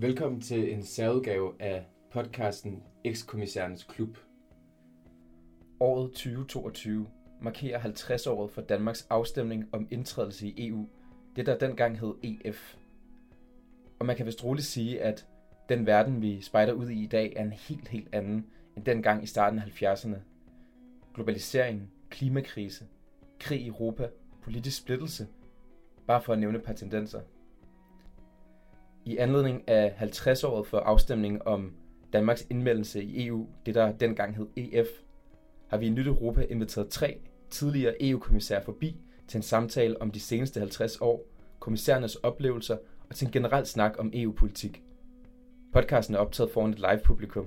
Velkommen til en særudgave af podcasten Ekskommissærens Klub. Året 2022 markerer 50-året for Danmarks afstemning om indtrædelse i EU, det der dengang hed EF. Og man kan vist roligt sige, at den verden, vi spejder ud i i dag, er en helt, helt anden end dengang i starten af 70'erne. Globalisering, klimakrise, krig i Europa, politisk splittelse, bare for at nævne et par tendenser. I anledning af 50-året for afstemningen om Danmarks indmeldelse i EU, det der dengang hed EF, har vi i Nyt Europa inviteret tre tidligere EU-kommissærer forbi til en samtale om de seneste 50 år, kommissærernes oplevelser og til en generel snak om EU-politik. Podcasten er optaget foran et live-publikum.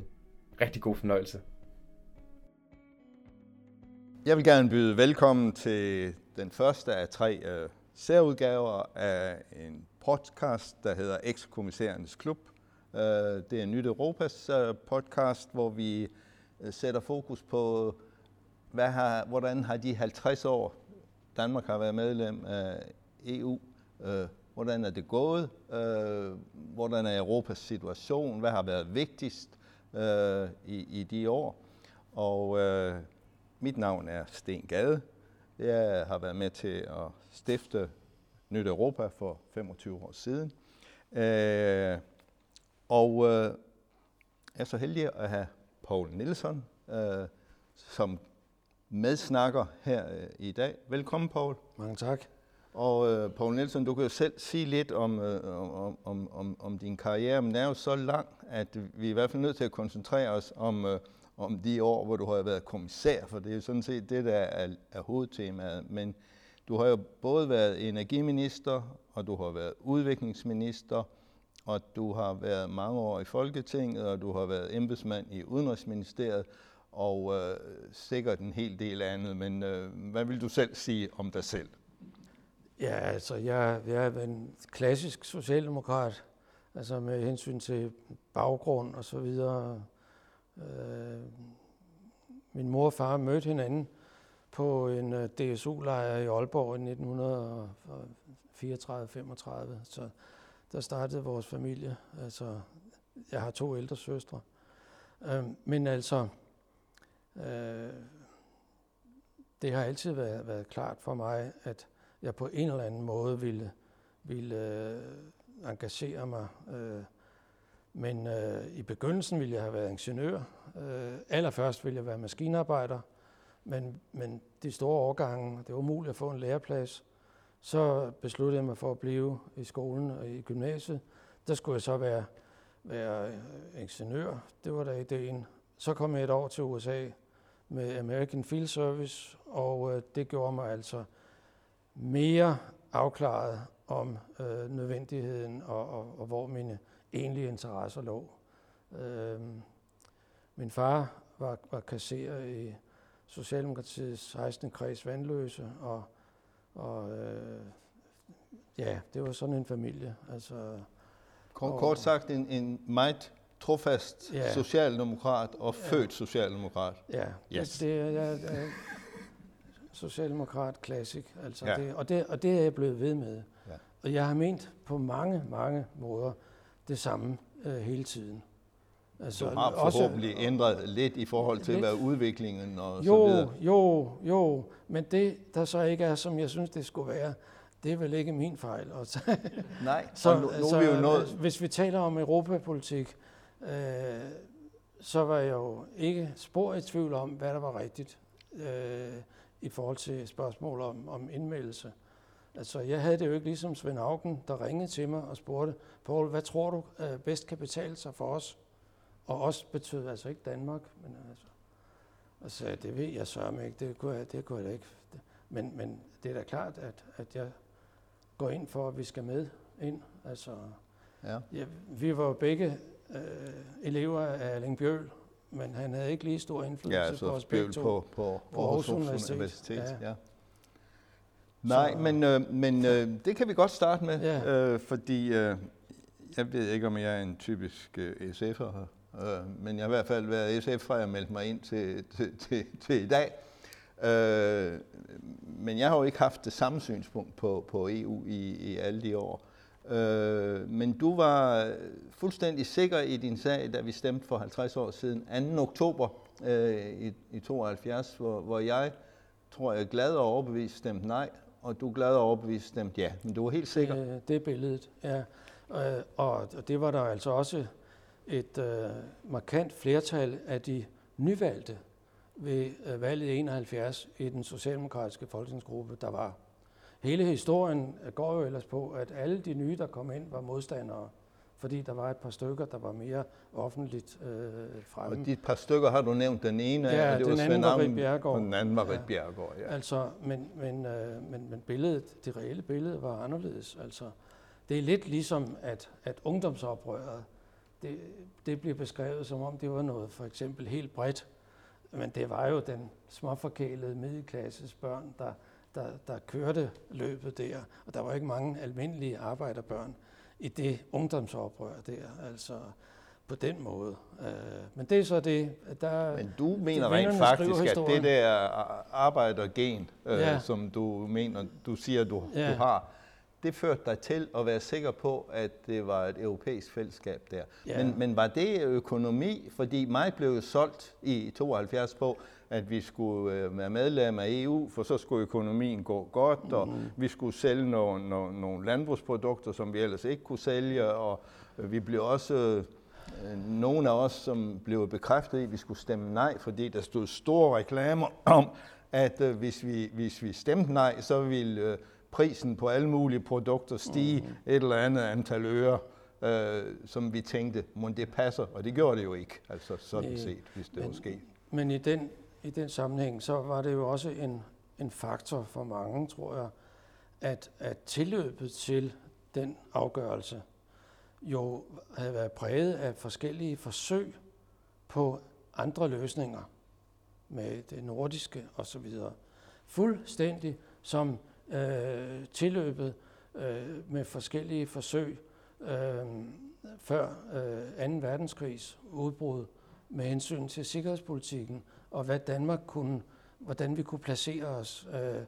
Rigtig god fornøjelse. Jeg vil gerne byde velkommen til den første af tre uh, særudgaver af en podcast, der hedder Ekskommissærens Klub. Øh, det er Nyt Europas øh, podcast, hvor vi øh, sætter fokus på, hvad har, hvordan har de 50 år, Danmark har været medlem af EU, hvordan er det gået, hvordan er Europas situation, hvad har været vigtigst i, i de år. Og mit navn er Sten Gade. Jeg har været med til at stifte Nyt Europa for 25 år siden. Øh, og øh, er så heldig at have Paul Nielsen øh, som medsnakker her øh, i dag. Velkommen, Paul. Mange tak. Og øh, Paul Nielsen, du kan jo selv sige lidt om, øh, om, om, om, om din karriere, men den er jo så lang, at vi er i hvert fald nødt til at koncentrere os om, øh, om de år, hvor du har været kommissær, for det er jo sådan set det, der er, er hovedtemaet. Men du har jo både været energiminister, og du har været udviklingsminister, og du har været mange år i Folketinget, og du har været embedsmand i Udenrigsministeriet, og øh, sikkert en hel del andet. Men øh, hvad vil du selv sige om dig selv? Ja, altså jeg, jeg er en klassisk socialdemokrat, altså med hensyn til baggrund og så videre. Øh, min mor og far mødte hinanden på en øh, DSU-lejr i Aalborg i 1934-35, så der startede vores familie. Altså, jeg har to ældre søstre. Øh, men altså, øh, det har altid været, været klart for mig, at jeg på en eller anden måde ville, ville øh, engagere mig. Øh, men øh, i begyndelsen ville jeg have været ingeniør. Øh, allerførst ville jeg være maskinarbejder. Men, men de store årgange, det var umuligt at få en læreplads. Så besluttede jeg mig for at blive i skolen og i gymnasiet. Der skulle jeg så være, være øh, ingeniør. Det var da ideen. Så kom jeg et år til USA med American Field Service, og øh, det gjorde mig altså mere afklaret om øh, nødvendigheden og, og, og hvor mine egentlige interesser lå. Øh, min far var, var kasserer i Socialdemokratiets 16. kreds Vandløse, og, og øh, ja, det var sådan en familie. Altså, kort, kort sagt en, en meget trofast ja. socialdemokrat og ja. født socialdemokrat. Ja, yes. det, det ja, ja, socialdemokrat klassik. Altså ja. det, og, det, og det er jeg blevet ved med. Ja. Og jeg har ment på mange, mange måder det samme øh, hele tiden. Altså, du har forhåbentlig også, ændret lidt i forhold til, lidt, hvad udviklingen og jo, så videre. Jo, jo, men det, der så ikke er, som jeg synes, det skulle være, det er vel ikke min fejl. Nej, så, nu, nu så, er vi jo nået... Hvis vi taler om europapolitik, øh, så var jeg jo ikke spor i tvivl om, hvad der var rigtigt øh, i forhold til spørgsmål om, om indmeldelse. Altså, jeg havde det jo ikke ligesom Svend Augen, der ringede til mig og spurgte, Paul, hvad tror du øh, bedst kan betale sig for os? Og også betød altså ikke Danmark, men altså, altså det ved jeg så ikke, det kunne jeg, det kunne jeg ikke. Men, men det er da klart, at, at jeg går ind for, at vi skal med ind. Altså, ja. Ja, vi var jo begge øh, elever af Erling Bjøl, men han havde ikke lige stor indflydelse ja, altså på os begge to. På, på, på Aarhus Universitet. Universitet ja. Ja. Nej, så, men, øh, men øh, det kan vi godt starte med, ja. øh, fordi øh, jeg ved ikke, om jeg er en typisk øh, SF'er øh, men jeg har i hvert fald været SF, fra jeg meldte mig ind til, til, til, til i dag. Øh, men jeg har jo ikke haft det samme synspunkt på, på EU i, i alle de år. Øh, men du var fuldstændig sikker i din sag, da vi stemte for 50 år siden, 2. oktober øh, i, i 72, hvor, hvor jeg tror jeg glad og overbevist stemte nej, og du glad og overbevist stemte ja. Men du var helt sikker? Øh, det er billedet, ja. Øh, og det var der altså også et øh, markant flertal af de nyvalgte ved øh, valget i 71 i den socialdemokratiske folketingsgruppe, der var. Hele historien går jo ellers på, at alle de nye, der kom ind, var modstandere fordi der var et par stykker, der var mere offentligt øh, fremme. Og de par stykker har du nævnt. Den ene ja, af, det var Svend var Rit Bjergård. Og den anden var Rit ja. Bjergård, ja. Altså, men, men, øh, men, men billedet, det reelle billede var anderledes. Altså, det er lidt ligesom, at, at ungdomsoprøret, det, det bliver beskrevet som om, det var noget for eksempel helt bredt. Men det var jo den småforkælede middelklasses børn, der, der, der kørte løbet der. Og der var ikke mange almindelige arbejderbørn i det ungdomsoprør der, altså på den måde. Øh, men det er så det, der... Men du mener rent faktisk, at det der arbejdergen, øh, ja. som du mener, du siger, du, ja. du har, det førte dig til at være sikker på, at det var et europæisk fællesskab der. Ja. Men, men var det økonomi? Fordi mig blev solgt i 72 på, at vi skulle øh, være medlem af EU, for så skulle økonomien gå godt, mm. og vi skulle sælge nogle, nogle, nogle landbrugsprodukter, som vi ellers ikke kunne sælge, og øh, vi blev også, øh, nogle af os, som blev bekræftet i, at vi skulle stemme nej, fordi der stod store reklamer om, at øh, hvis, vi, hvis vi stemte nej, så ville øh, prisen på alle mulige produkter stige mm. et eller andet antal øre, øh, som vi tænkte, må det passer, og det gjorde det jo ikke, altså sådan set, hvis det men, var sket. Men i den i den sammenhæng, så var det jo også en, en faktor for mange, tror jeg, at, at tilløbet til den afgørelse jo havde været præget af forskellige forsøg på andre løsninger med det nordiske osv. Fuldstændig som øh, tilløbet øh, med forskellige forsøg øh, før øh, 2. verdenskrigs udbrud med hensyn til sikkerhedspolitikken og hvad Danmark kunne, hvordan vi kunne placere os. Øh,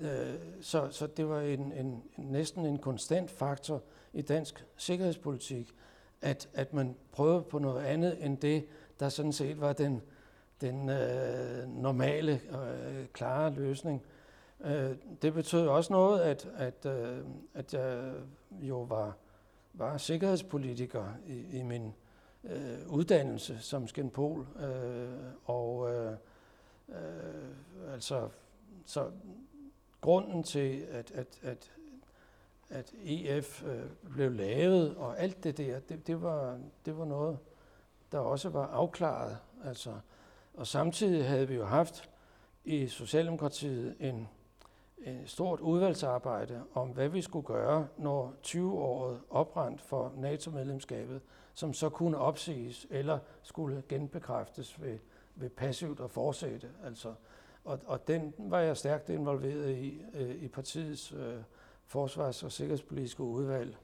øh, så, så det var en, en, næsten en konstant faktor i dansk sikkerhedspolitik, at, at man prøvede på noget andet end det, der sådan set var den, den øh, normale, øh, klare løsning. Øh, det betød også noget, at, at, øh, at jeg jo var, var sikkerhedspolitiker i, i min øh, uddannelse som skenpol. Øh, og øh, øh, altså, så grunden til, at, at, at, at EF øh, blev lavet og alt det der, det, det, var, det var noget, der også var afklaret. Altså, og samtidig havde vi jo haft i Socialdemokratiet en, en stort udvalgsarbejde om, hvad vi skulle gøre, når 20-året oprændt for NATO-medlemskabet som så kunne opsiges eller skulle genbekræftes ved, ved passivt at fortsætte. Altså, og, og den var jeg stærkt involveret i, øh, i partiets øh, forsvars- og sikkerhedspolitiske udvalg.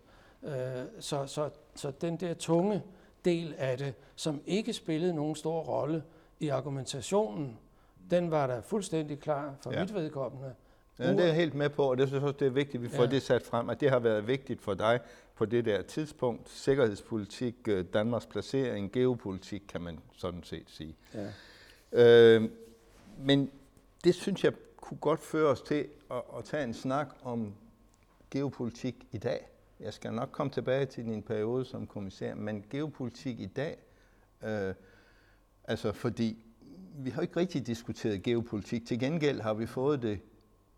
Øh, så, så, så den der tunge del af det, som ikke spillede nogen stor rolle i argumentationen, den var der fuldstændig klar for ja. mit vedkommende. Ja, det er jeg helt med på, og det synes jeg det er vigtigt, at vi får ja. det sat frem, at det har været vigtigt for dig på det der tidspunkt. Sikkerhedspolitik, øh, Danmarks placering, geopolitik, kan man sådan set sige. Ja. Øh, men det synes jeg kunne godt føre os til at, at tage en snak om geopolitik i dag. Jeg skal nok komme tilbage til din periode som kommissær, men geopolitik i dag, øh, altså fordi vi har ikke rigtig diskuteret geopolitik. Til gengæld har vi fået det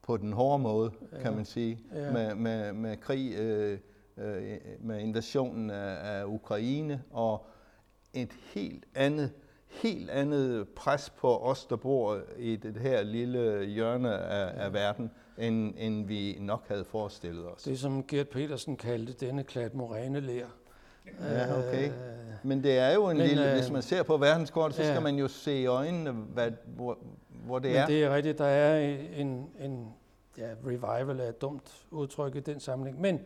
på den hårde måde, ja. kan man sige, ja. med, med, med krig, øh, øh, med invasionen af, af Ukraine og et helt andet helt andet pres på os, der bor i det her lille hjørne af, af verden, end, end vi nok havde forestillet os. Det som Gert Petersen kaldte denne klat morænelær. Ja, okay. Øh, Men det er jo en men, lille, øh, hvis man ser på verdenskortet, så ja. skal man jo se i øjnene, hvad, hvor, hvor det men er. det er rigtigt, der er en, en ja, revival er et dumt udtryk i den sammenhæng. Men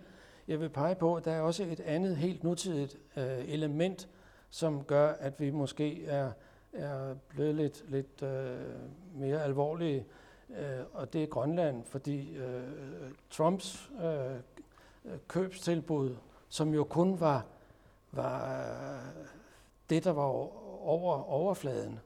jeg vil pege på, at der er også et andet helt nutidigt øh, element, som gør, at vi måske er, er blevet lidt, lidt øh, mere alvorlige, øh, og det er Grønland, fordi øh, Trumps øh, øh, købstilbud, som jo kun var, var øh, det, der var over overfladen.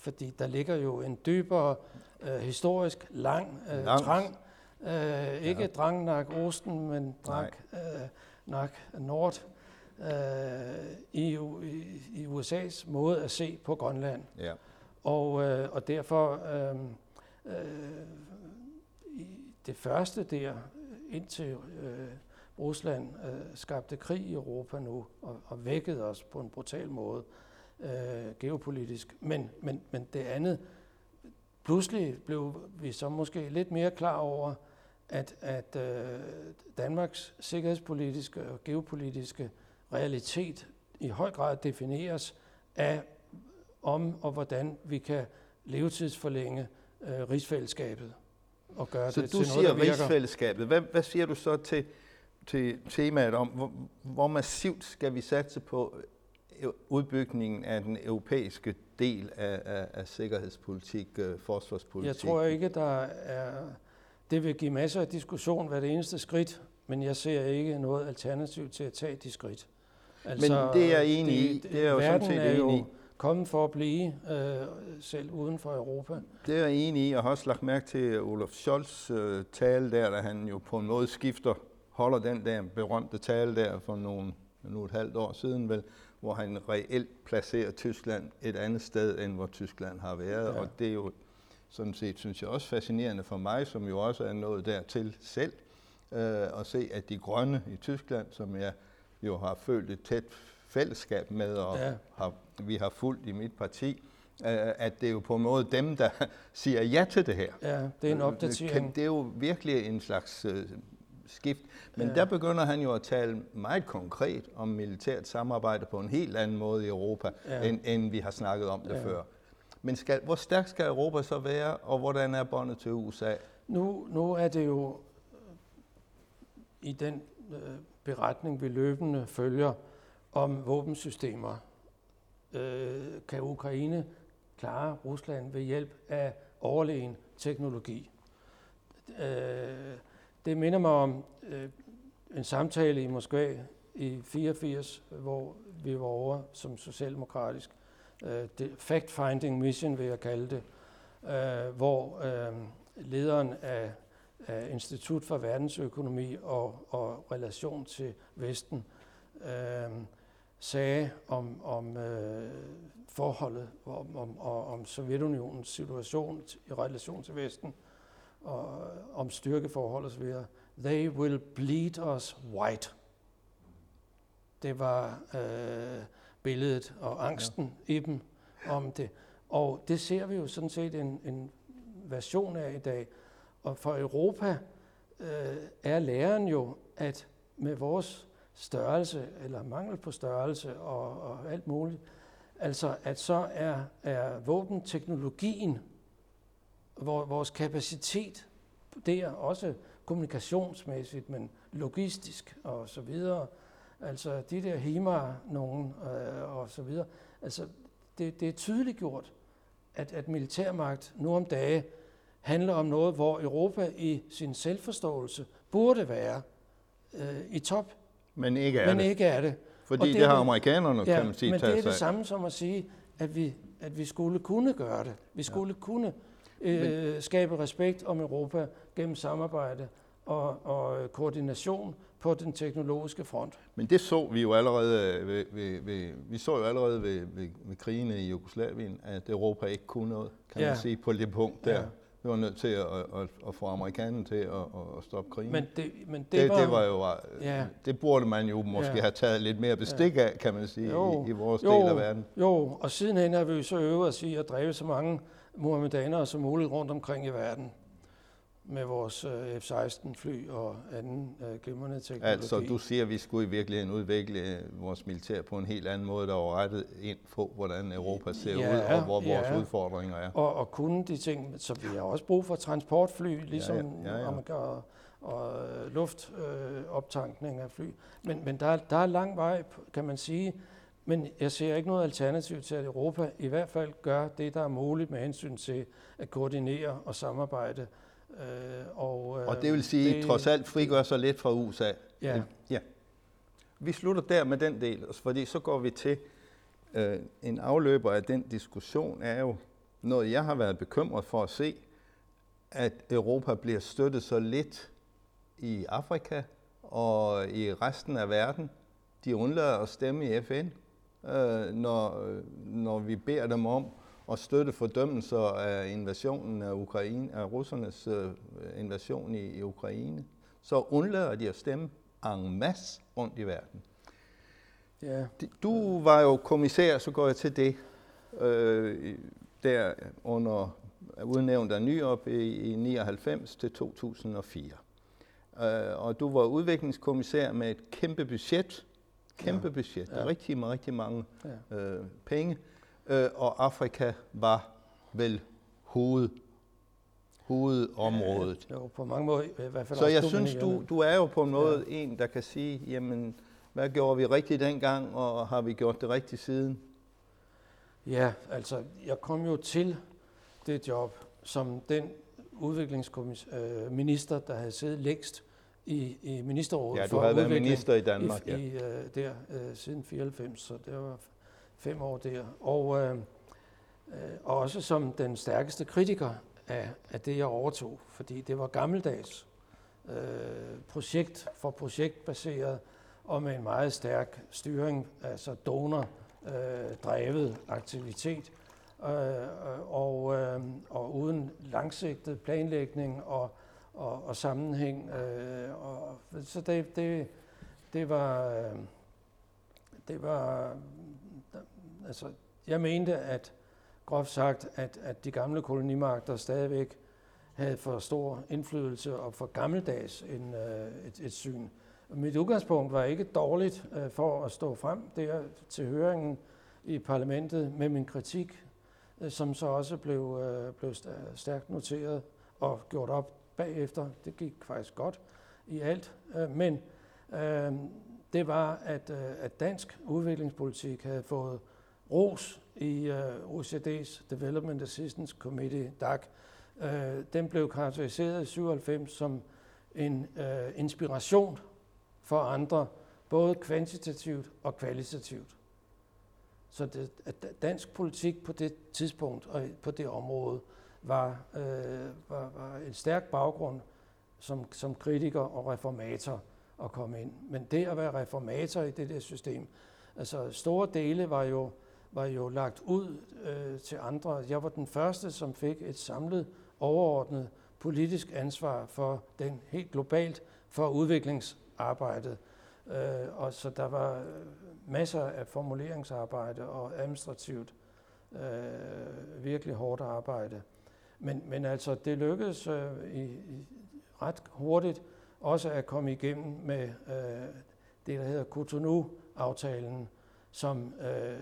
Fordi der ligger jo en dybere øh, historisk lang øh, trang. Øh, ikke Ja. drang nak osten, men drak øh, nak nord øh, i, i, i USA's måde at se på Grønland. Ja. Og, øh, og derfor øh, øh, i det første der, indtil øh, Rusland øh, skabte krig i Europa nu og, og vækkede os på en brutal måde øh, geopolitisk. Men, men, men det andet, pludselig blev vi så måske lidt mere klar over, at, at øh, Danmarks sikkerhedspolitiske og geopolitiske realitet i høj grad defineres af, om og hvordan vi kan levetidsforlænge øh, rigsfællesskabet og gøre Så det du til siger noget, der virker. rigsfællesskabet. Hvad, hvad siger du så til, til temaet om, hvor, hvor massivt skal vi satse på øh, udbygningen af den europæiske del af, af, af sikkerhedspolitik, øh, forsvarspolitik? Jeg tror ikke, der er... Det vil give masser af diskussion hver det eneste skridt, men jeg ser ikke noget alternativ til at tage de skridt. Altså, Men det er jeg enig i. Det er jeg jo sådan set er enig i. kommet for at blive, øh, selv uden for Europa. Det er jeg enig i. Jeg har også lagt mærke til Olaf Scholz øh, tale der, da han jo på en måde skifter, holder den der berømte tale der for nogle, nu et halvt år siden vel, hvor han reelt placerer Tyskland et andet sted, end hvor Tyskland har været. Ja. Og det er jo sådan set, synes jeg, også fascinerende for mig, som jo også er nået dertil selv, øh, at se, at de grønne i Tyskland, som jeg jo har følt et tæt fællesskab med, og Ja. har, vi har fulgt i mit parti, øh, at det er jo på en måde dem, der siger ja til det her. Ja, det er en Øh, opdatering. Kan, det er jo virkelig en slags øh, skift. Men Ja. der begynder han jo at tale meget konkret om militært samarbejde på en helt anden måde i Europa, Ja. end, end vi har snakket om det Ja. ja. før. Men skal, hvor stærkt skal Europa så være, og hvordan er båndet til USA? Nu, nu er det jo øh, i den øh, beretning, vi løbende følger om våbensystemer, øh, kan Ukraine klare Rusland ved hjælp af overlegen teknologi. Øh, det minder mig om øh, en samtale i Moskva i 84, hvor vi var over som socialdemokratisk. Øh, fact-finding mission vil jeg kalde det, øh, hvor øh, lederen af, af Institut for Verdensøkonomi og, og relation til Vesten øh, sagde om, om øh, forholdet, om, om, om, Sovjetunionens situation i relation til Vesten, og om styrkeforhold osv. They will bleed us white. Det var øh, billedet og angsten ja. i dem om det. Og det ser vi jo sådan set en, en version af i dag. Og for Europa øh, er læren jo, at med vores størrelse, eller mangel på størrelse og, og alt muligt, altså at så er, er våbenteknologien, vores kapacitet der, også kommunikationsmæssigt, men logistisk og så videre, altså de der HIMAR nogen øh, og så videre, altså det, det er tydeligt gjort, at, at militærmagt nu om dage handler om noget, hvor Europa i sin selvforståelse burde være øh, i top, Men ikke er men det. ikke er det. Fordi og det, det har amerikanerne, kan man sige, men det er det samme som at sige, at vi, at vi skulle kunne gøre det. Vi skulle ja. kunne øh, skabe respekt om Europa gennem samarbejde og, og koordination på den teknologiske front. Men det så vi jo allerede øh, ved, ved, ved, vi så jo allerede ved, ved, ved krigene i Jugoslavien, at Europa ikke kunne noget, kan Ja. man sige, på det punkt der. Ja. Vi var nødt til at, at, at få amerikanerne til at, at, stoppe krigen. Men det, men det, det, var, det var jo, øh, Ja. det burde man jo måske Ja. have taget lidt mere bestik af, kan man sige, Jo. i, i vores Jo. del af verden. Jo, og sidenhen har vi jo så øvet os i at dræbe så mange muhammedanere som muligt rundt omkring i verden med vores øh, F-16-fly og anden øh, glimrende teknologi. Altså, du siger, at vi skulle i virkeligheden udvikle øh, vores militær på en helt anden måde, der var rettet ind på, hvordan Europa ser Ja, ud, og hvor vores ja. udfordringer er. og, og kunne de ting, så vi har også brug for transportfly, ligesom ja, ja, ja. amerika- og, og øh, luftoptankning af fly. Men, men der, er- der er lang vej, kan man sige. Men jeg ser ikke noget alternativ til, at Europa i hvert fald gør det, der er muligt med hensyn til at koordinere og samarbejde. Øh, og, øh, Og det vil sige, det, trods alt frigør sig lidt fra USA. Ja. ja. Vi slutter der med den del, fordi så går vi til øh, en afløber af den diskussion, er jo noget, jeg har været bekymret for at se, at Europa bliver støttet så lidt i Afrika og i resten af verden. De undlader at stemme i FN, øh, når, når vi beder dem om at støtte fordømmelser af invasionen af Ukraine, af russernes øh, invasion i, i Ukraine. Så undlader de at stemme en masse rundt i verden. Ja. Du var jo kommissær, så går jeg til det, øh, der under udnævnt af Nyop i, i 99 til 2004. Øh, og du var udviklingskommissær med et kæmpe budget, kæmpe ja. budget, ja. rigtig, rigtig mange ja. øh, penge, øh, og Afrika var vel hoved hovedområdet. Ja, jo, på mange måder i hvert fald Så jeg synes, du, du er jo på en måde ja. en, der kan sige, jamen, hvad gjorde vi rigtigt dengang, og har vi gjort det rigtigt siden? Ja, altså, jeg kom jo til det job som den udviklingsminister, der havde siddet længst i, i ministerrådet. Ja, du havde været minister i Danmark, i, ja. I, uh, der uh, siden 94, så det var fem år der. Og uh, uh, også som den stærkeste kritiker af, af det, jeg overtog, fordi det var gammeldags uh, projekt for projektbaseret og med en meget stærk styring, altså donor-drevet aktivitet øh, og, øh, og uden langsigtet planlægning og, og, og sammenhæng. Øh, og, så det, det, det var, øh, det var, øh, altså, jeg mente, at groft sagt, at, at de gamle kolonimagter stadigvæk havde for stor indflydelse og for gammeldags en, øh, et, et syn. Mit udgangspunkt var ikke dårligt øh, for at stå frem der til høringen i parlamentet med min kritik Øh, som så også blev, øh, blev stærkt noteret og gjort op bagefter. Det gik faktisk godt i alt. Øh, men øh, det var, at, øh, at dansk udviklingspolitik havde fået ros i øh, OECD's Development Assistance Committee, DAC. Øh, den blev karakteriseret i 97 som en øh, inspiration for andre, både kvantitativt og kvalitativt. Så det, at dansk politik på det tidspunkt og på det område var, øh, var, var en stærk baggrund som, som kritiker og reformator at komme ind. Men det at være reformator i det der system, altså store dele var jo, var jo lagt ud øh, til andre. Jeg var den første, som fik et samlet, overordnet politisk ansvar for den helt globalt for udviklingsarbejdet. Øh, og så der var øh, masser af formuleringsarbejde og administrativt øh, virkelig hårdt arbejde. Men, men altså, det lykkedes øh, i, i ret hurtigt også at komme igennem med øh, det, der hedder Cotonou-aftalen, som øh,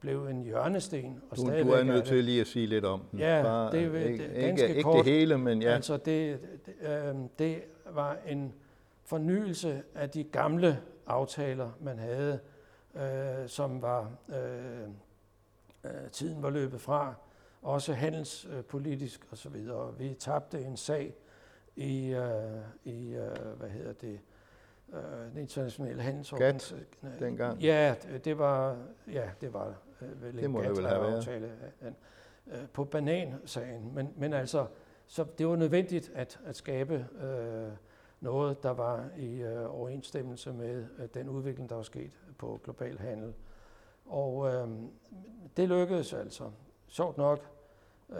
blev en hjørnesten. Og du, du er nødt til lige at sige lidt om den. Ja, Bare, det, det, ikke, ganske ikke, kort. ikke det hele, men ja. Altså, det, det, øh, det var en fornyelse af de gamle aftaler, man havde, øh, som var øh, øh, tiden var løbet fra, også handelspolitisk osv. Vi tabte en sag i, øh, i øh, hvad hedder det, øh, den internationale handelsorganisation. dengang? Ja, det, var, ja, det var øh, vel det må en vel have aftale øh, på banansagen. Men, men altså, så det var nødvendigt at, at skabe øh, noget, der var i øh, overensstemmelse med øh, den udvikling, der var sket på global handel. Og øh, det lykkedes altså. Sjovt nok øh,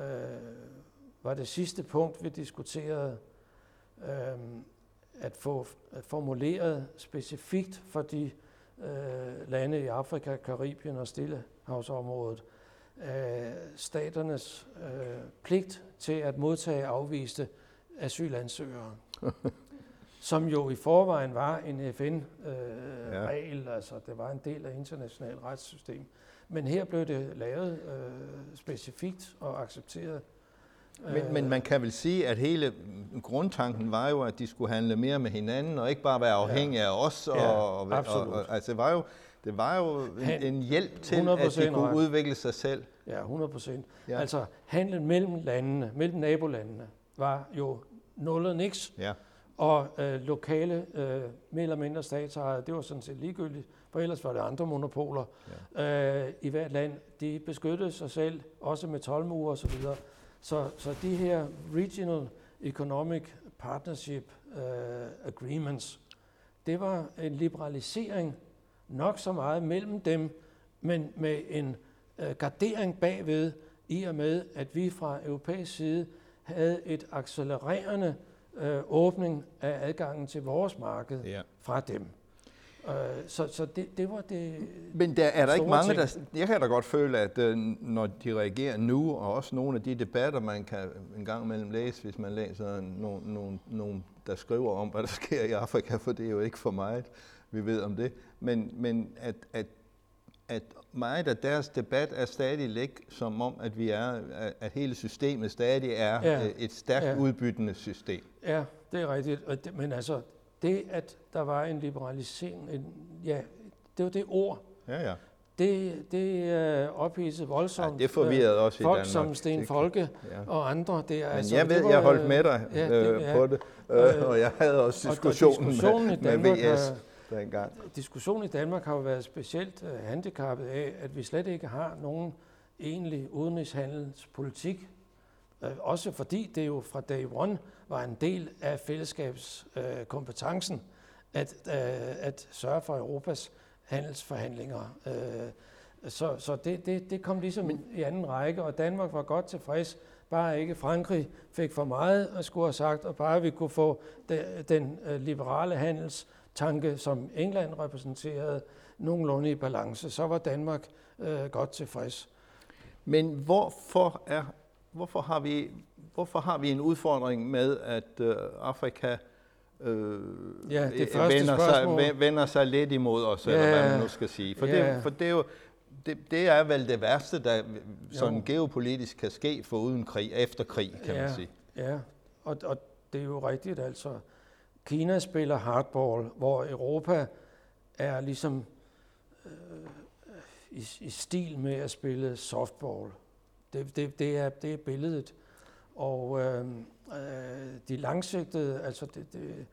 var det sidste punkt, vi diskuterede, øh, at få formuleret specifikt for de øh, lande i Afrika, Karibien og Stillehavsområdet, øh, staternes øh, pligt til at modtage afviste asylansøgere. som jo i forvejen var en FN-regel, øh, ja. altså det var en del af internationalt retssystem. Men her blev det lavet øh, specifikt og accepteret. Men, men øh, man kan vel sige, at hele grundtanken var jo, at de skulle handle mere med hinanden, og ikke bare være afhængige ja. af os. Og, ja, og, og, og, altså det var jo, det var jo en, en hjælp til, at de kunne ret. udvikle sig selv. Ja, 100 procent. Ja. Altså handlen mellem landene, mellem nabolandene, var jo nullet niks. Ja. og øh, lokale, øh, mere eller mindre statsejere, det var sådan set ligegyldigt, for ellers var det andre monopoler ja. øh, i hvert land. De beskyttede sig selv, også med tolvmure og så videre. Så, så de her Regional Economic Partnership uh, Agreements, det var en liberalisering nok så meget mellem dem, men med en uh, gardering bagved, i og med, at vi fra europæisk side havde et accelererende uh, åbning af adgangen til vores marked ja. fra dem. Uh, så så det, det var det Men der er der ikke mange, ting. der... Jeg kan da godt føle, at uh, når de reagerer nu, og også nogle af de debatter, man kan en gang imellem læse, hvis man læser nogen, nogen, nogen der skriver om, hvad der sker i Afrika, for det er jo ikke for meget, vi ved om det. Men, men at, at, at meget af deres debat er stadig læk, som om, at vi er, at hele systemet stadig er ja. et stærkt ja. udbyttende system. Ja, det er rigtigt. Men altså, det, at der var en liberalisering, en, ja, det var det ord. Ja, ja. Det, det øh, ophidsede voldsomt. Ja, det forvirrede også Folk i Danmark. som Sten Folke ja. og andre. Det er, Men altså, jeg ved, var, jeg holdt med dig ja, det, øh, ja. på det, øh, og jeg havde også diskussionen, og, diskussionen med, Danmark med VS dengang. Diskussionen i Danmark har jo været specielt uh, handicappet af, at vi slet ikke har nogen egentlig udenrigshandelspolitik. Uh, også fordi det jo fra day one var en del af fællesskabskompetencen øh, at, øh, at sørge for Europas handelsforhandlinger. Øh, så så det, det, det kom ligesom Men, i anden række, og Danmark var godt tilfreds. Bare ikke Frankrig fik for meget at skulle have sagt, og bare vi kunne få de, den øh, liberale handelstanke, som England repræsenterede, nogenlunde i balance, så var Danmark øh, godt tilfreds. Men hvorfor, er, hvorfor har vi hvorfor har vi en udfordring med, at øh, Afrika øh, ja, det vender, sig, vender sig lidt imod os, ja, eller hvad man nu skal sige. For, ja. det, for det er jo det, det er vel det værste, der sådan jo. geopolitisk kan ske for uden krig, efter krig, kan ja, man sige. Ja, og, og det er jo rigtigt, altså. Kina spiller hardball, hvor Europa er ligesom øh, i, i stil med at spille softball. Det, det, det, er, det er billedet. Og øh, øh, de langsigtede, altså det, det,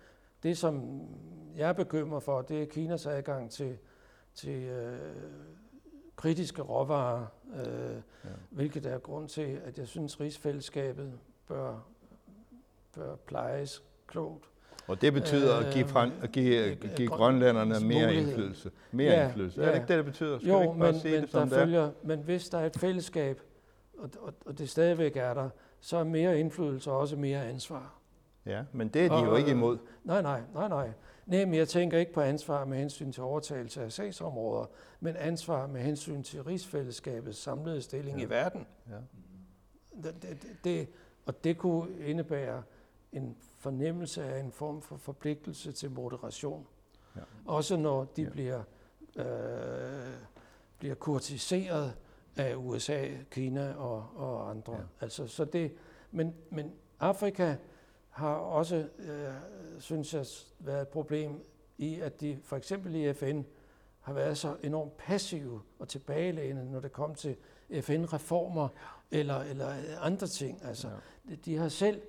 det, som jeg er bekymret for, det er Kinas adgang til, til øh, kritiske råvarer, øh, ja. hvilket er grund til, at jeg synes, rigsfællesskabet bør, bør plejes klogt. Og det betyder at give, frem, at give, øh, give grønlænderne mere indflydelse. Mere ja, indflydelse. Ja. Er det ikke det, det betyder? Skal jo, men, men, det, der følger, men hvis der er et fællesskab, og, og, og det stadigvæk er der, så er mere indflydelse også mere ansvar. Ja, men det er de og, jo ikke imod. Nej, nej, nej, nej. Nej, men jeg tænker ikke på ansvar med hensyn til overtagelse af sagsområder, men ansvar med hensyn til rigsfællesskabets samlede stilling ja. i verden. Ja. Det, det, det, og det kunne indebære en fornemmelse af en form for forpligtelse til moderation. Ja. Også når de ja. bliver, øh, bliver kurtiseret af USA, Kina og, og andre. Ja. Altså, så det, men, men Afrika har også, øh, synes jeg, været et problem i, at de for eksempel i FN har været så enormt passive og tilbagelænet, når det kom til FN-reformer eller, eller andre ting. Altså, ja. de, de har selv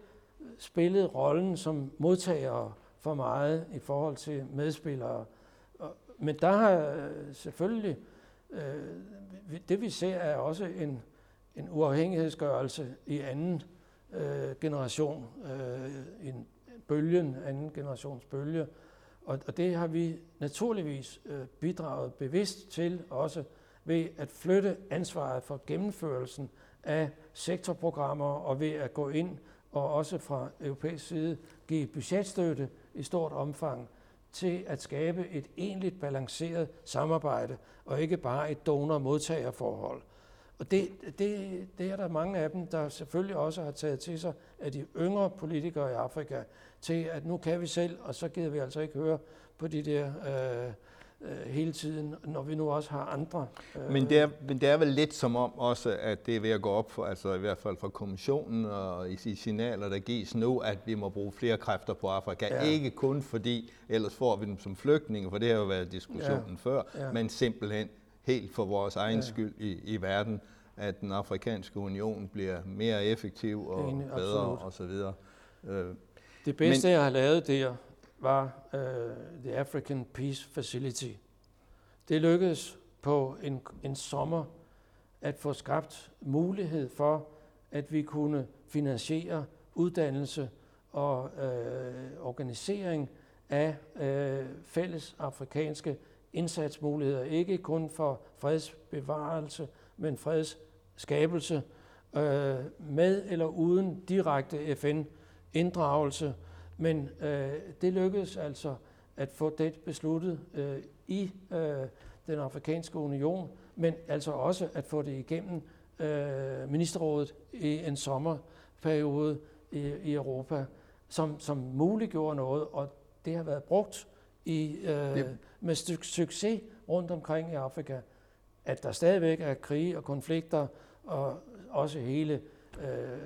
spillet rollen som modtagere for meget i forhold til medspillere. Men der har øh, selvfølgelig Øh, Øh, det vi ser er også en, en uafhængighedsgørelse i anden øh, generation, øh, en bølgen, anden generations bølge. Og, og det har vi naturligvis øh, bidraget bevidst til også ved at flytte ansvaret for gennemførelsen af sektorprogrammer og ved at gå ind og også fra europæisk side give budgetstøtte i stort omfang til at skabe et enligt balanceret samarbejde, og ikke bare et donor-modtagerforhold. Og det, det, det er der mange af dem, der selvfølgelig også har taget til sig af de yngre politikere i Afrika, til at nu kan vi selv, og så gider vi altså ikke høre på de der øh, øh, hele tiden, når vi nu også har andre. Øh. Men, det er, men det er vel lidt som om også, at det er ved at gå op, for, altså i hvert fald fra kommissionen og i de signaler, der gives nu, at vi må bruge flere kræfter på Afrika. Ja. Ikke kun fordi, ellers får vi dem som flygtninge, for det har jo været diskussionen ja. før, ja. men simpelthen helt for vores egen ja. skyld i, i verden, at den afrikanske union bliver mere effektiv og Enig, bedre osv. Øh, Det bedste, Men, jeg har lavet der, var uh, The African Peace Facility. Det lykkedes på en, en sommer at få skabt mulighed for, at vi kunne finansiere uddannelse og øh, organisering af øh, fælles afrikanske indsatsmuligheder, ikke kun for fredsbevarelse, men fredsskabelse, øh, med eller uden direkte FN-inddragelse. Men øh, det lykkedes altså at få det besluttet øh, i øh, den afrikanske union, men altså også at få det igennem øh, ministerrådet i en sommerperiode i, i Europa, som, som muliggjorde noget, og det har været brugt i, øh, yep. med succes rundt omkring i Afrika. At der stadigvæk er krige og konflikter, og også hele øh,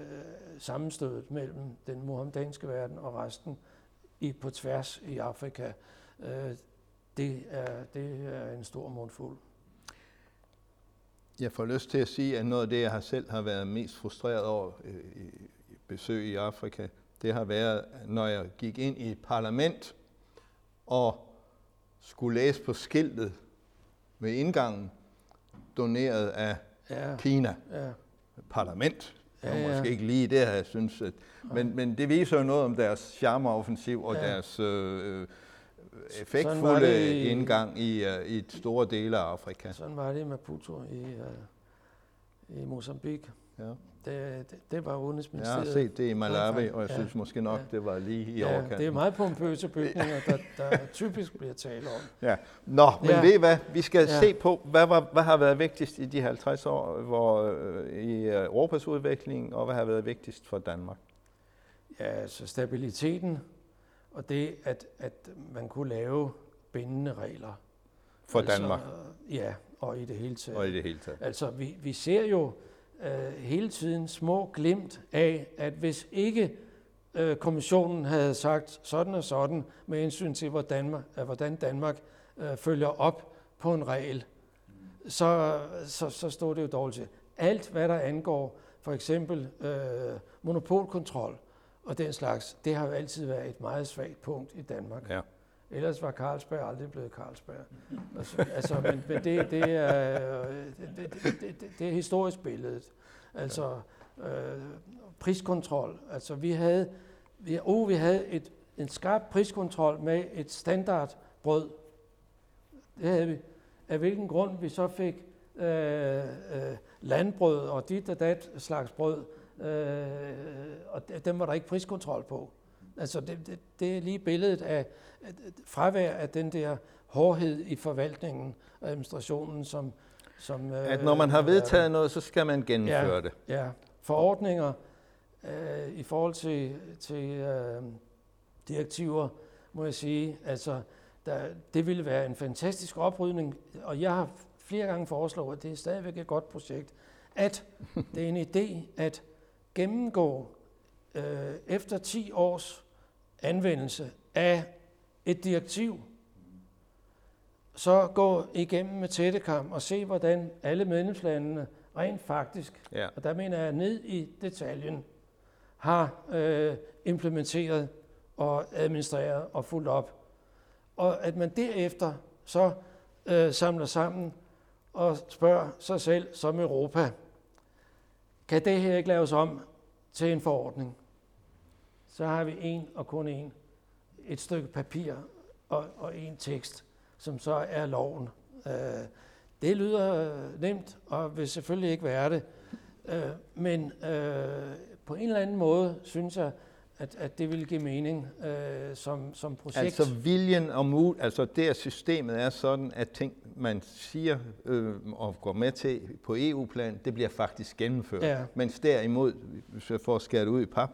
sammenstødet mellem den muhammedanske verden og resten i, på tværs i Afrika, øh, det, er, det er en stor mundfuld. Jeg får lyst til at sige, at noget af det, jeg selv har været mest frustreret over i besøg i Afrika, det har været, når jeg gik ind i et parlament og skulle læse på skiltet ved indgangen, doneret af ja. Kina. Ja. Parlament. Det var ja, ja. måske ikke lige det, jeg synes. At, men, men det viser jo noget om deres charmeoffensiv og ja. deres øh, effektfulde i, indgang i, uh, i store dele af Afrika. Sådan var det i Maputo i, uh, i Mozambique. Ja. Det, det, det var Udenrigsministeriet. Jeg har set det i Malawi, og jeg ja, synes måske nok, ja. det var lige i ja, overkanten. det er meget pompøse bygninger, der, der typisk bliver talt om. Ja. Nå, men ja. ved I hvad? Vi skal ja. se på, hvad, var, hvad har været vigtigst i de 50 år hvor, øh, i Europas udvikling, og hvad har været vigtigst for Danmark? Ja, altså stabiliteten, og det, at, at man kunne lave bindende regler. For altså, Danmark? Ja, og i det hele taget. Og i det hele taget. Altså, vi, vi ser jo øh, hele tiden små glimt af, at hvis ikke øh, kommissionen havde sagt sådan og sådan med indsyn til, hvordan Danmark, øh, hvordan Danmark øh, følger op på en regel, så, så, så stod det jo dårligt til. Alt, hvad der angår for eksempel øh, monopolkontrol og den slags, det har jo altid været et meget svagt punkt i Danmark. Ja. Ellers var Carlsberg aldrig blevet Carlsberg. Altså, altså men, men det, det, er, øh, det, det, det, det er historisk billedet. Altså øh, priskontrol. Altså vi havde, vi, oh, vi havde et, en skarp priskontrol med et standardbrød. Det havde vi. Af hvilken grund vi så fik øh, øh, landbrød og dit og dat slags brød, øh, og dem var der ikke priskontrol på. Altså det, det, det er lige billedet af fravær af den der hårdhed i forvaltningen og administrationen, som... som at når man har vedtaget øh, noget, så skal man gennemføre ja, det. Ja, forordninger øh, i forhold til, til øh, direktiver, må jeg sige, altså der, det ville være en fantastisk oprydning, og jeg har flere gange foreslået, at det er stadigvæk et godt projekt, at det er en idé at gennemgå øh, efter 10 års anvendelse af et direktiv, så gå igennem med tættekam og se, hvordan alle medlemslandene rent faktisk, ja. og der mener jeg ned i detaljen, har øh, implementeret og administreret og fuldt op. Og at man derefter så øh, samler sammen og spørger sig selv som Europa, kan det her ikke laves om til en forordning? Så har vi en og kun en, et stykke papir og, og en tekst, som så er loven. Øh, det lyder nemt, og vil selvfølgelig ikke være det. Øh, men øh, på en eller anden måde synes jeg, at, at det vil give mening øh, som, som projekt. Altså viljen og mod, altså det at systemet er sådan, at ting, man siger øh, og går med til på EU-plan, det bliver faktisk gennemført. Ja. Mens derimod, hvis jeg får skæret ud i pap,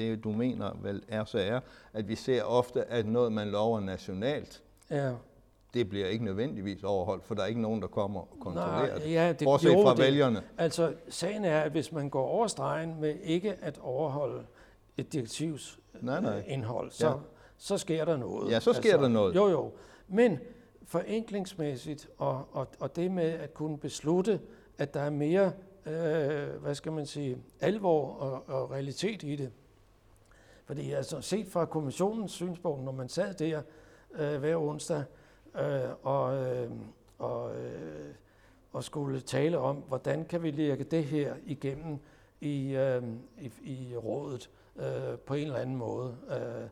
det du mener vel er så er, at vi ser ofte, at noget man lover nationalt, ja. det bliver ikke nødvendigvis overholdt, for der er ikke nogen, der kommer og kontrollerer Nej, det. Ja, det Bortset fra det, vælgerne. Altså, sagen er, at hvis man går over stregen med ikke at overholde et direktivs nej, nej. indhold, så, ja. så sker der noget. Ja, så sker altså, der noget. Jo, jo. Men forenklingsmæssigt, og, og, og det med at kunne beslutte, at der er mere, øh, hvad skal man sige, alvor og, og realitet i det, fordi altså, set fra kommissionens synspunkt, når man sad der øh, hver onsdag øh, og, øh, og, øh, og skulle tale om, hvordan kan vi lægge det her igennem i, øh, i, i rådet øh, på en eller anden måde. Øh,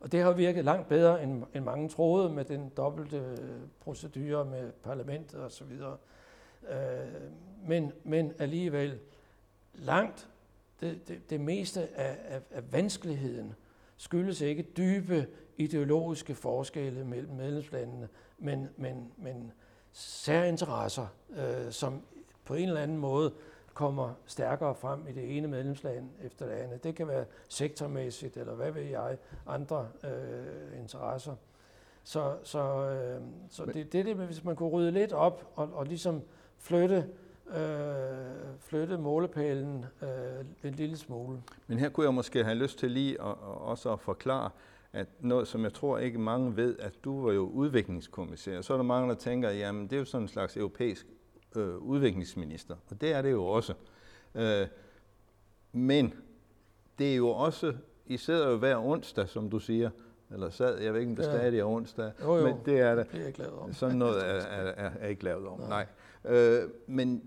og det har virket langt bedre, end, end mange troede med den dobbelte procedure med parlamentet osv. Øh, men, men alligevel langt det, det, det meste af, af, af vanskeligheden skyldes ikke dybe ideologiske forskelle mellem medlemslandene, men, men, men særinteresser, øh, som på en eller anden måde kommer stærkere frem i det ene medlemsland efter det andet. Det kan være sektormæssigt, eller hvad ved jeg, andre øh, interesser. Så, så, øh, så det, det er det, hvis man kunne rydde lidt op og, og ligesom flytte øh, flytte målepælen øh, en lille smule. Men her kunne jeg måske have lyst til lige at, at også at forklare, at noget, som jeg tror ikke mange ved, at du var jo udviklingskommissær. Så er der mange, der tænker, jamen det er jo sådan en slags europæisk øh, udviklingsminister, og det er det jo også. Øh, men det er jo også, I sidder jo hver onsdag, som du siger, eller sad, jeg ved ikke, om det ja. stadig er onsdag, jo, jo. men det er det. Det er ikke lavet om. Sådan noget er, er, er, er ikke lavet om, nej. nej. Øh, men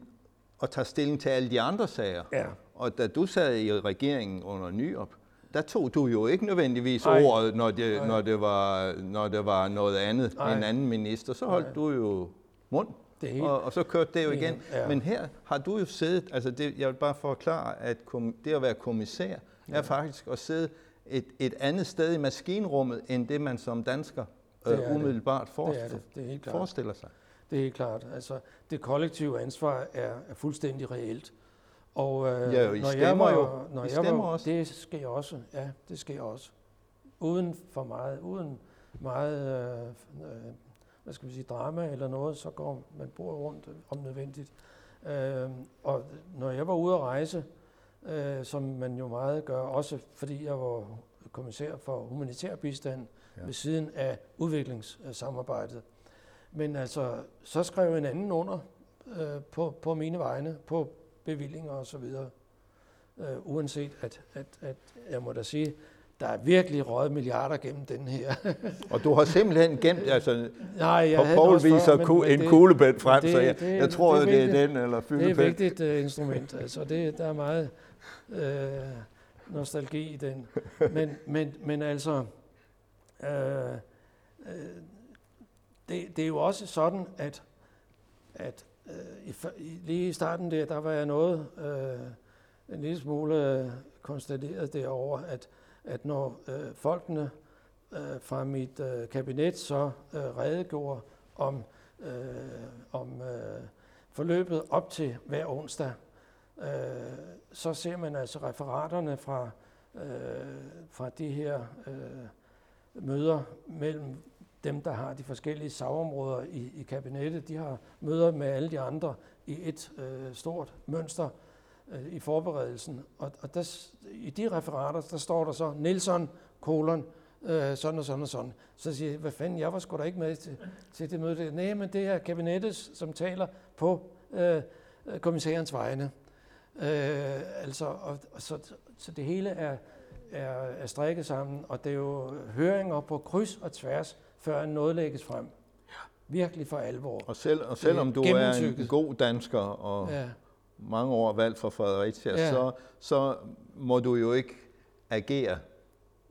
at tage stilling til alle de andre sager. Ja. Og da du sad i regeringen under Nyop, der tog du jo ikke nødvendigvis Nej. ordet, når det, når, det var, når det var noget andet, Nej. en anden minister. Så holdt Nej. du jo mund, Det helt, og, og så kørte det jo igen. ja. Men her har du jo siddet, altså det, jeg vil bare forklare, at kom, det at være kommissær Ja. er faktisk at sidde et, et andet sted i maskinrummet, end det man som dansker Det øh, det. umiddelbart det er forestiller, det. Det er helt klart. forestiller sig. Det er helt klart. Altså, det kollektive ansvar er, er fuldstændig reelt. Og øh, Ja, og I når jeg stemmer var, jo. Når I jeg stemmer var, også. Det sker også. Ja, det sker også. Uden for meget, uden meget, øh, øh, hvad skal vi sige, drama eller noget, så går man bor rundt om nødvendigt. Øh, og når jeg var ude at rejse, øh, som man jo meget gør, også fordi jeg var kommissær for humanitær bistand ja. ved siden af udviklingssamarbejdet. Men altså, så skrev en anden under øh, på, på mine vegne, på bevillinger og så videre. Øh, uanset at, at, at, jeg må da sige, der er virkelig røget milliarder gennem den her. Og du har simpelthen gemt, altså Nej, jeg På Poul også før, viser men- en det- kuglepen frem, det- så jeg, det- jeg tror, det er det er den, eller Det er et vigtigt uh, instrument. Altså, det, der er meget øh, nostalgi i den. Men, men, men altså, øh, øh, det, det er jo også sådan, at, at øh, i, lige i starten der, der var jeg noget øh, en lille smule øh, konstateret derover, at, at når øh, folkene øh, fra mit øh, kabinet så øh, redegjorde om, øh, om øh, forløbet op til hver onsdag, øh, så ser man altså referaterne fra, øh, fra de her øh, møder mellem dem, der har de forskellige sagområder i, i kabinettet. De har møder med alle de andre i et øh, stort mønster øh, i forberedelsen. Og, og der, i de referater, der står der så Nielsen, kolon, øh, sådan og sådan og sådan. Så siger jeg, hvad fanden, jeg var sgu da ikke med til, til det møde. Nej, men det er kabinettet, som taler på øh, kommissærens vegne. Øh, altså, og, og så, så det hele er, er, er strikket sammen, og det er jo høringer på kryds og tværs, før noget lægges frem. Virkelig for alvor. Og, selv, og selvom du er en god dansker og Ja, mange år valgt for Fredericia, Ja. så, så må du jo ikke agere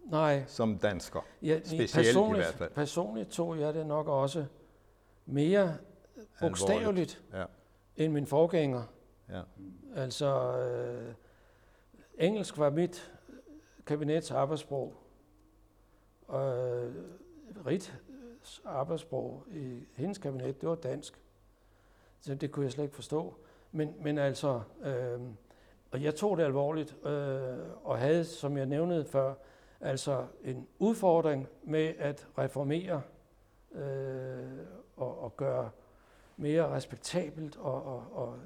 nej. som dansker. Ja, Specielt i personligt, hvert fald. Personligt tog jeg det nok også mere bogstaveligt Ja, end min forgænger. ja. Altså, øh, engelsk var mit kabinets arbejdssprog. Og øh, Rit øh, arbejdssprog i hendes kabinet, det var dansk. Så det kunne jeg slet ikke forstå. Men, men altså, øh, og jeg tog det alvorligt, øh, og havde, som jeg nævnede før, altså en udfordring med at reformere øh, og, og gøre mere respektabelt og, og, og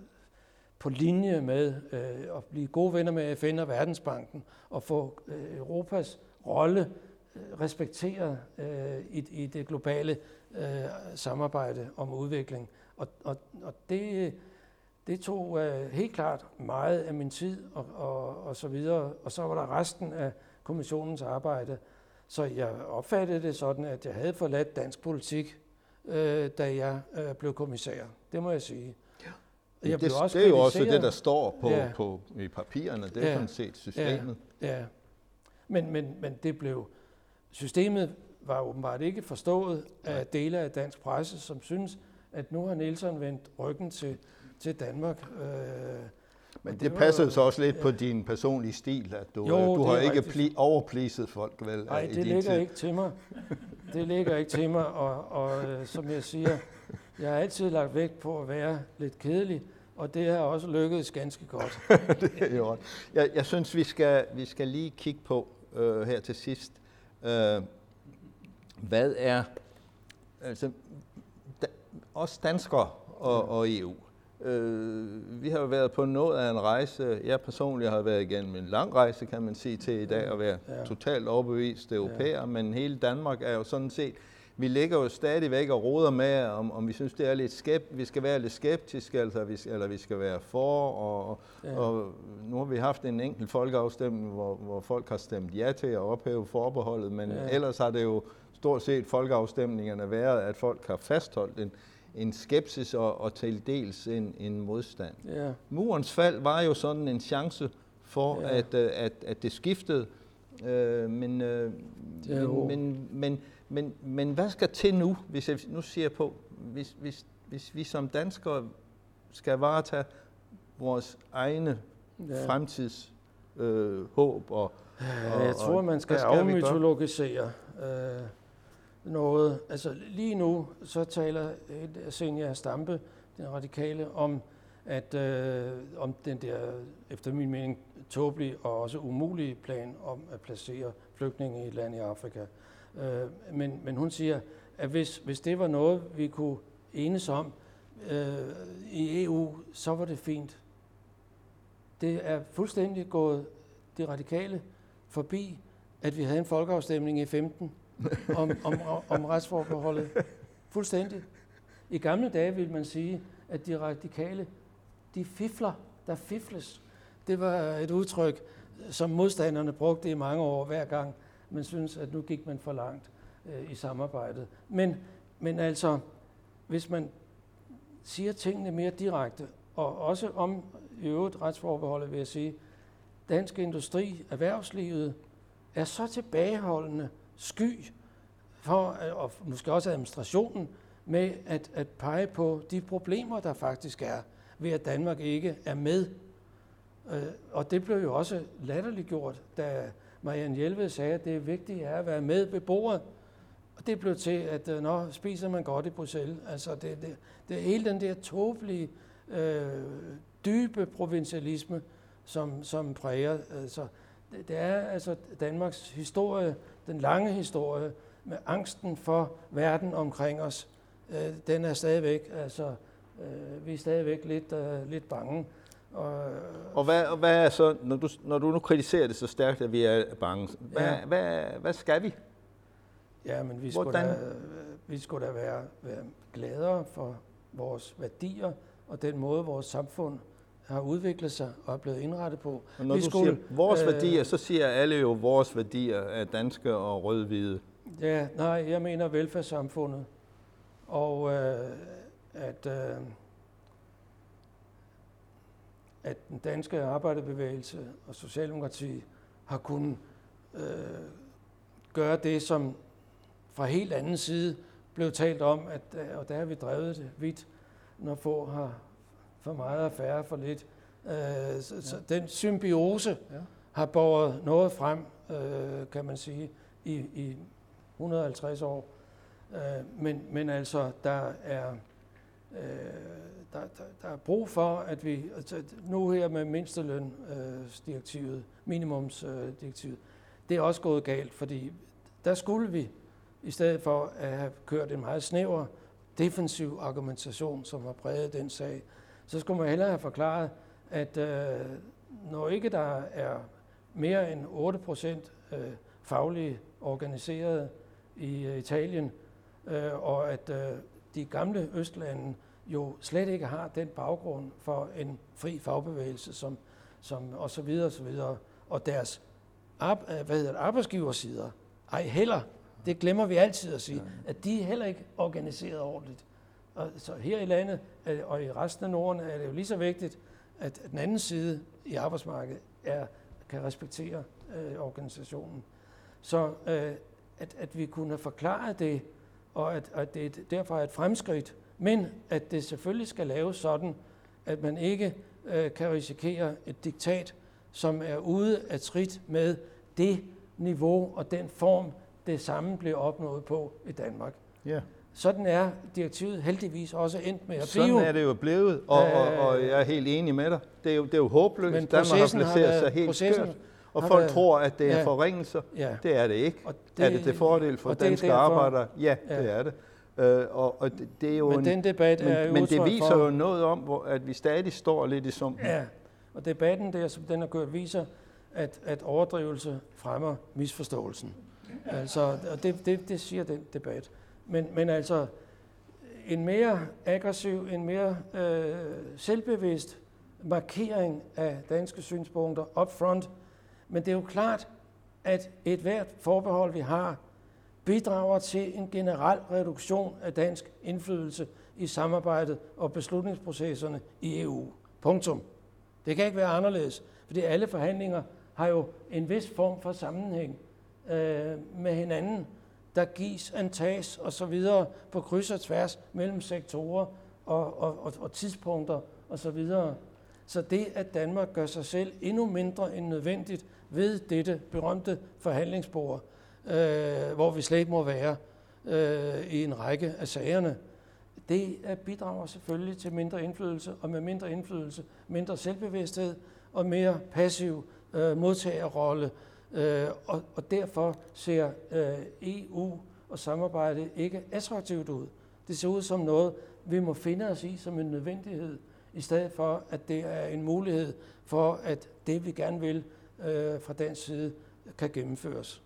på linje med øh, at blive gode venner med FN og Verdensbanken og få øh, Europas rolle øh, respekteret øh, i, i det globale øh, samarbejde om udvikling. Og, og, og det, det tog øh, helt klart meget af min tid og, og, og så videre. Og så var der resten af kommissionens arbejde. Så jeg opfattede det sådan, at jeg havde forladt dansk politik, øh, da jeg øh, blev kommissær. Det må jeg sige. Jeg det, også det er jo også det, der står på, ja. på i papirerne. Det er ja. sådan set systemet. Ja, ja. Men, men, men det blev... Systemet var åbenbart ikke forstået af dele af dansk presse, som synes, at nu har Nielsen vendt ryggen til, til Danmark. Øh, men det, det passer jo så også lidt ja. på din personlige stil, at du, jo, du har ikke pli, overpleaset folk vel Nej, det ligger tid. ikke til mig. Det ligger ikke til mig, og, og øh, som jeg siger, jeg har altid lagt vægt på at være lidt kedelig, og det har også lykkedes ganske godt. det er jo jeg, jeg synes, vi skal, vi skal lige kigge på øh, her til sidst, øh, hvad er, altså, da, os danskere og, og EU, Øh, vi har jo været på noget af en rejse. Jeg personligt har været igennem en lang rejse, kan man sige, til i dag at være ja. totalt overbevist europæer, ja. men hele Danmark er jo sådan set, vi ligger jo stadigvæk og roder med, om, om vi synes, det er lidt skep, vi skal være lidt skeptiske, altså, vi, eller vi skal være for, og, ja. og nu har vi haft en enkelt folkeafstemning, hvor, hvor folk har stemt ja til at ophæve forbeholdet, men ja. ellers har det jo stort set folkeafstemningerne været, at folk har fastholdt en, en skepsis og, og til dels en, en modstand. Ja. Murens fald var jo sådan en chance for, ja. at, øh, at, at det skiftede, øh, men, øh, men, men, men, men, men hvad skal til nu, hvis jeg nu siger på, hvis, hvis, hvis vi som danskere skal varetage vores egne ja. fremtids øh, håb og, og Jeg tror, man skal, skal afmytologisere øh, noget. Altså lige nu, så taler Senior Stampe, den radikale, om, at øh, om den der, efter min mening, tåbelige og også umulige plan om at placere flygtninge i et land i Afrika. Øh, men, men hun siger, at hvis, hvis det var noget, vi kunne enes om øh, i EU, så var det fint. Det er fuldstændig gået de radikale forbi, at vi havde en folkeafstemning i 15, om, om, om retsforbeholdet. Fuldstændig. I gamle dage ville man sige, at de radikale, de fifler, der fifles. Det var et udtryk, som modstanderne brugte i mange år, hver gang man synes, at nu gik man for langt øh, i samarbejdet. Men, men altså, hvis man siger tingene mere direkte, og også om i øvrigt retsforbeholdet, vil jeg sige, dansk industri, erhvervslivet, er så tilbageholdende, sky for, øh, og måske også administrationen, med at, at pege på de problemer, der faktisk er ved, at Danmark ikke er med. Øh, og det blev jo også latterliggjort, da Marianne Hjelved sagde, at det er at være med ved bordet. Og det blev til, at øh, spiser man godt i Bruxelles. Altså det, det, det er hele den der tåbelige, øh, dybe provincialisme, som, som præger. Altså, det, det er altså Danmarks historie, den lange historie, med angsten for verden omkring os, øh, den er stadigvæk, altså, øh, vi er stadigvæk lidt, øh, lidt bange. Og, og, hvad, og hvad er så, når du, når du nu kritiserer det så stærkt, at vi er bange, hvad, ja. hvad, hvad skal vi? Ja, men vi skulle, da, vi skulle da være, være gladere for vores værdier og den måde, vores samfund har udviklet sig og er blevet indrettet på. Og når vi du skulle, siger vores øh, værdier, så siger alle jo vores værdier er danske og rød-hvide. Ja, nej, jeg mener velfærdssamfundet. Og øh, at, øh, at den danske arbejderbevægelse og Socialdemokrati har kunnet øh, gøre det, som fra helt anden side blev talt om, at, øh, og der har vi drevet det vidt, når få har for meget og færre for lidt. Øh, så, ja. så den symbiose ja. har båret noget frem, øh, kan man sige, i, i 150 år. Øh, men, men altså, der er, øh, der, der, der er brug for, at vi, altså nu her med mindstelønsdirektivet, minimumsdirektivet, det er også gået galt, fordi der skulle vi, i stedet for at have kørt en meget snæver defensiv argumentation, som har præget den sag, så skulle man hellere have forklaret, at øh, når ikke der er mere end 8 procent øh, faglige organiserede i øh, Italien, øh, og at øh, de gamle østlande jo slet ikke har den baggrund for en fri fagbevægelse, som, som og så videre og så videre, og deres op, hvad hedder det, arbejdsgiversider, ej heller, det glemmer vi altid at sige, at de er heller ikke organiseret ordentligt. Og så her i landet og i resten af Norden er det jo lige så vigtigt, at den anden side i arbejdsmarkedet er, kan respektere øh, organisationen. Så øh, at, at vi kunne forklare det, og at, at det derfor er et fremskridt, men at det selvfølgelig skal laves sådan, at man ikke øh, kan risikere et diktat, som er ude af trit med det niveau og den form, det samme blev opnået på i Danmark. Ja. Sådan er direktivet heldigvis også endt med at blive. Sådan er det jo blevet, og, og, og jeg er helt enig med dig. Det er jo, det er jo håbløst. Men Danmark har placeret sig helt skørt. Og folk været, tror, at det er ja, forringelser. Ja. Det er det ikke. Og det, er det til fordel for danske derfor, arbejdere? Ja, ja, det er det. Uh, og, og det, det er jo men en, den debat men, er men det viser for, jo noget om, hvor, at vi stadig står lidt i sumpen. Ja, og debatten der, som den har gjort, viser, at, at overdrivelse fremmer misforståelsen. Altså, og det, det, det siger den debat. Men, men altså, en mere aggressiv, en mere øh, selvbevidst markering af danske synspunkter up front. Men det er jo klart, at et hvert forbehold, vi har, bidrager til en generel reduktion af dansk indflydelse i samarbejdet og beslutningsprocesserne i EU. Punktum. Det kan ikke være anderledes, fordi alle forhandlinger har jo en vis form for sammenhæng øh, med hinanden. Der gives, antages og så videre på kryds og tværs mellem sektorer og, og, og, og tidspunkter og så videre. Så det, at Danmark gør sig selv endnu mindre end nødvendigt ved dette berømte forhandlingsbord, øh, hvor vi slet ikke må være øh, i en række af sagerne, det bidrager selvfølgelig til mindre indflydelse, og med mindre indflydelse, mindre selvbevidsthed og mere passiv øh, modtagerrolle. Øh, og, og derfor ser øh, EU og samarbejde ikke attraktivt ud. Det ser ud som noget, vi må finde os i som en nødvendighed, i stedet for, at det er en mulighed for, at det, vi gerne vil øh, fra den side, kan gennemføres.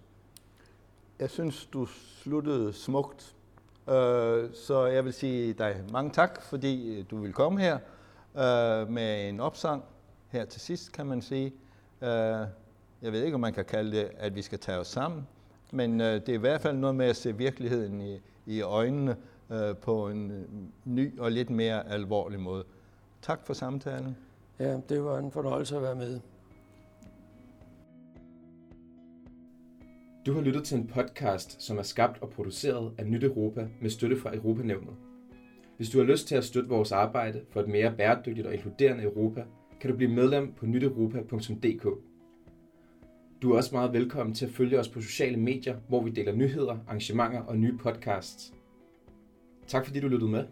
Jeg synes, du sluttede smukt. Øh, så jeg vil sige dig mange tak, fordi du vil komme her øh, med en opsang her til sidst, kan man sige. Øh, jeg ved ikke, om man kan kalde det, at vi skal tage os sammen, men øh, det er i hvert fald noget med at se virkeligheden i, i øjnene øh, på en øh, ny og lidt mere alvorlig måde. Tak for samtalen. Ja, det var en fornøjelse at være med. Du har lyttet til en podcast, som er skabt og produceret af Nyt Europa med støtte fra Europanævnet. Hvis du har lyst til at støtte vores arbejde for et mere bæredygtigt og inkluderende Europa, kan du blive medlem på nyteuropa.dk. Du er også meget velkommen til at følge os på sociale medier, hvor vi deler nyheder, arrangementer og nye podcasts. Tak fordi du lyttede med.